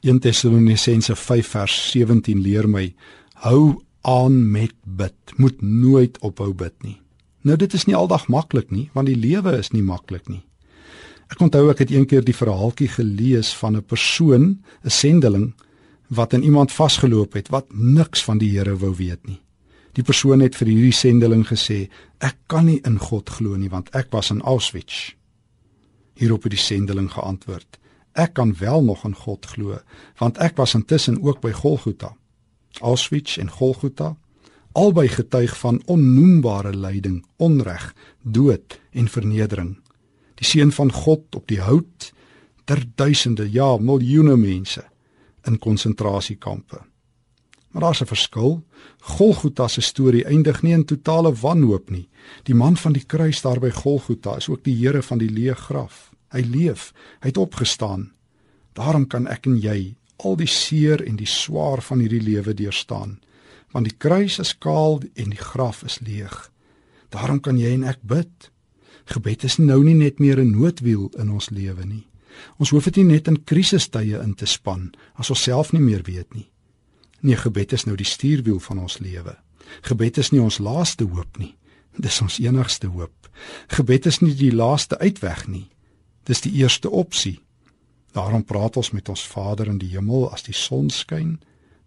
1 Tessalonisense 5 vers 17 leer my: Hou aan met bid. Moet nooit ophou bid nie. Nou dit is nie aldag maklik nie, want die lewe is nie maklik nie. Ek onthou ek het eendag die verhaaltjie gelees van 'n persoon, 'n sendeling wat in iemand vasgeloop het wat niks van die Here wou weet nie. Die persoon het vir hierdie sendeling gesê: "Ek kan nie in God glo nie want ek was in Auschwitz." Hierop het die sendeling geantwoord: "Ek kan wel nog in God glo want ek was intussen ook by Golgotha." Auschwitz en Golgotha albei getuig van onnoembare lyding, onreg, dood en vernedering. Die seun van God op die hout ter duisende, ja, miljoene mense in konsentrasiekampe. Maar daar's 'n verskil. Golgotha se storie eindig nie in totale wanhoop nie. Die man van die kruis daar by Golgotha is ook die Here van die leë graf. Hy leef, hy het opgestaan. Daarom kan ek en jy al die seer en die swaar van hierdie lewe deurstaan, want die kruis is kaal en die graf is leeg. Daarom kan jy en ek bid. Gebed is nou nie net meer 'n noodwiel in ons lewe nie. Ons hoef dit nie net in krisistye in te span as ons self nie meer weet nie. Nee, gebed is nou die stuurwiel van ons lewe. Gebed is nie ons laaste hoop nie. Dis ons enigste hoop. Gebed is nie die laaste uitweg nie. Dis die eerste opsie. Daarom praat ons met ons Vader in die hemel as die son skyn,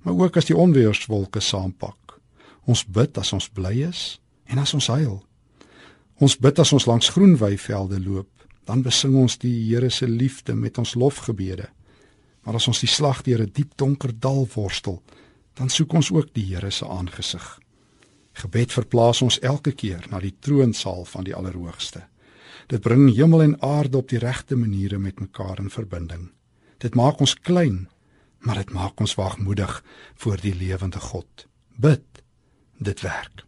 maar ook as die onweerswolke saampak. Ons bid as ons bly is en as ons huil. Ons bid as ons langs groen weivelde loop dan besing ons die Here se liefde met ons lofgebede. Maar as ons die slag deur 'n diep donker dal worstel, dan soek ons ook die Here se aangesig. Gebed verplaas ons elke keer na die troonsaal van die Allerhoogste. Dit bring hemel en aarde op die regte maniere met mekaar in verbinding. Dit maak ons klein, maar dit maak ons waagmoedig voor die lewende God. Bid. Dit werk.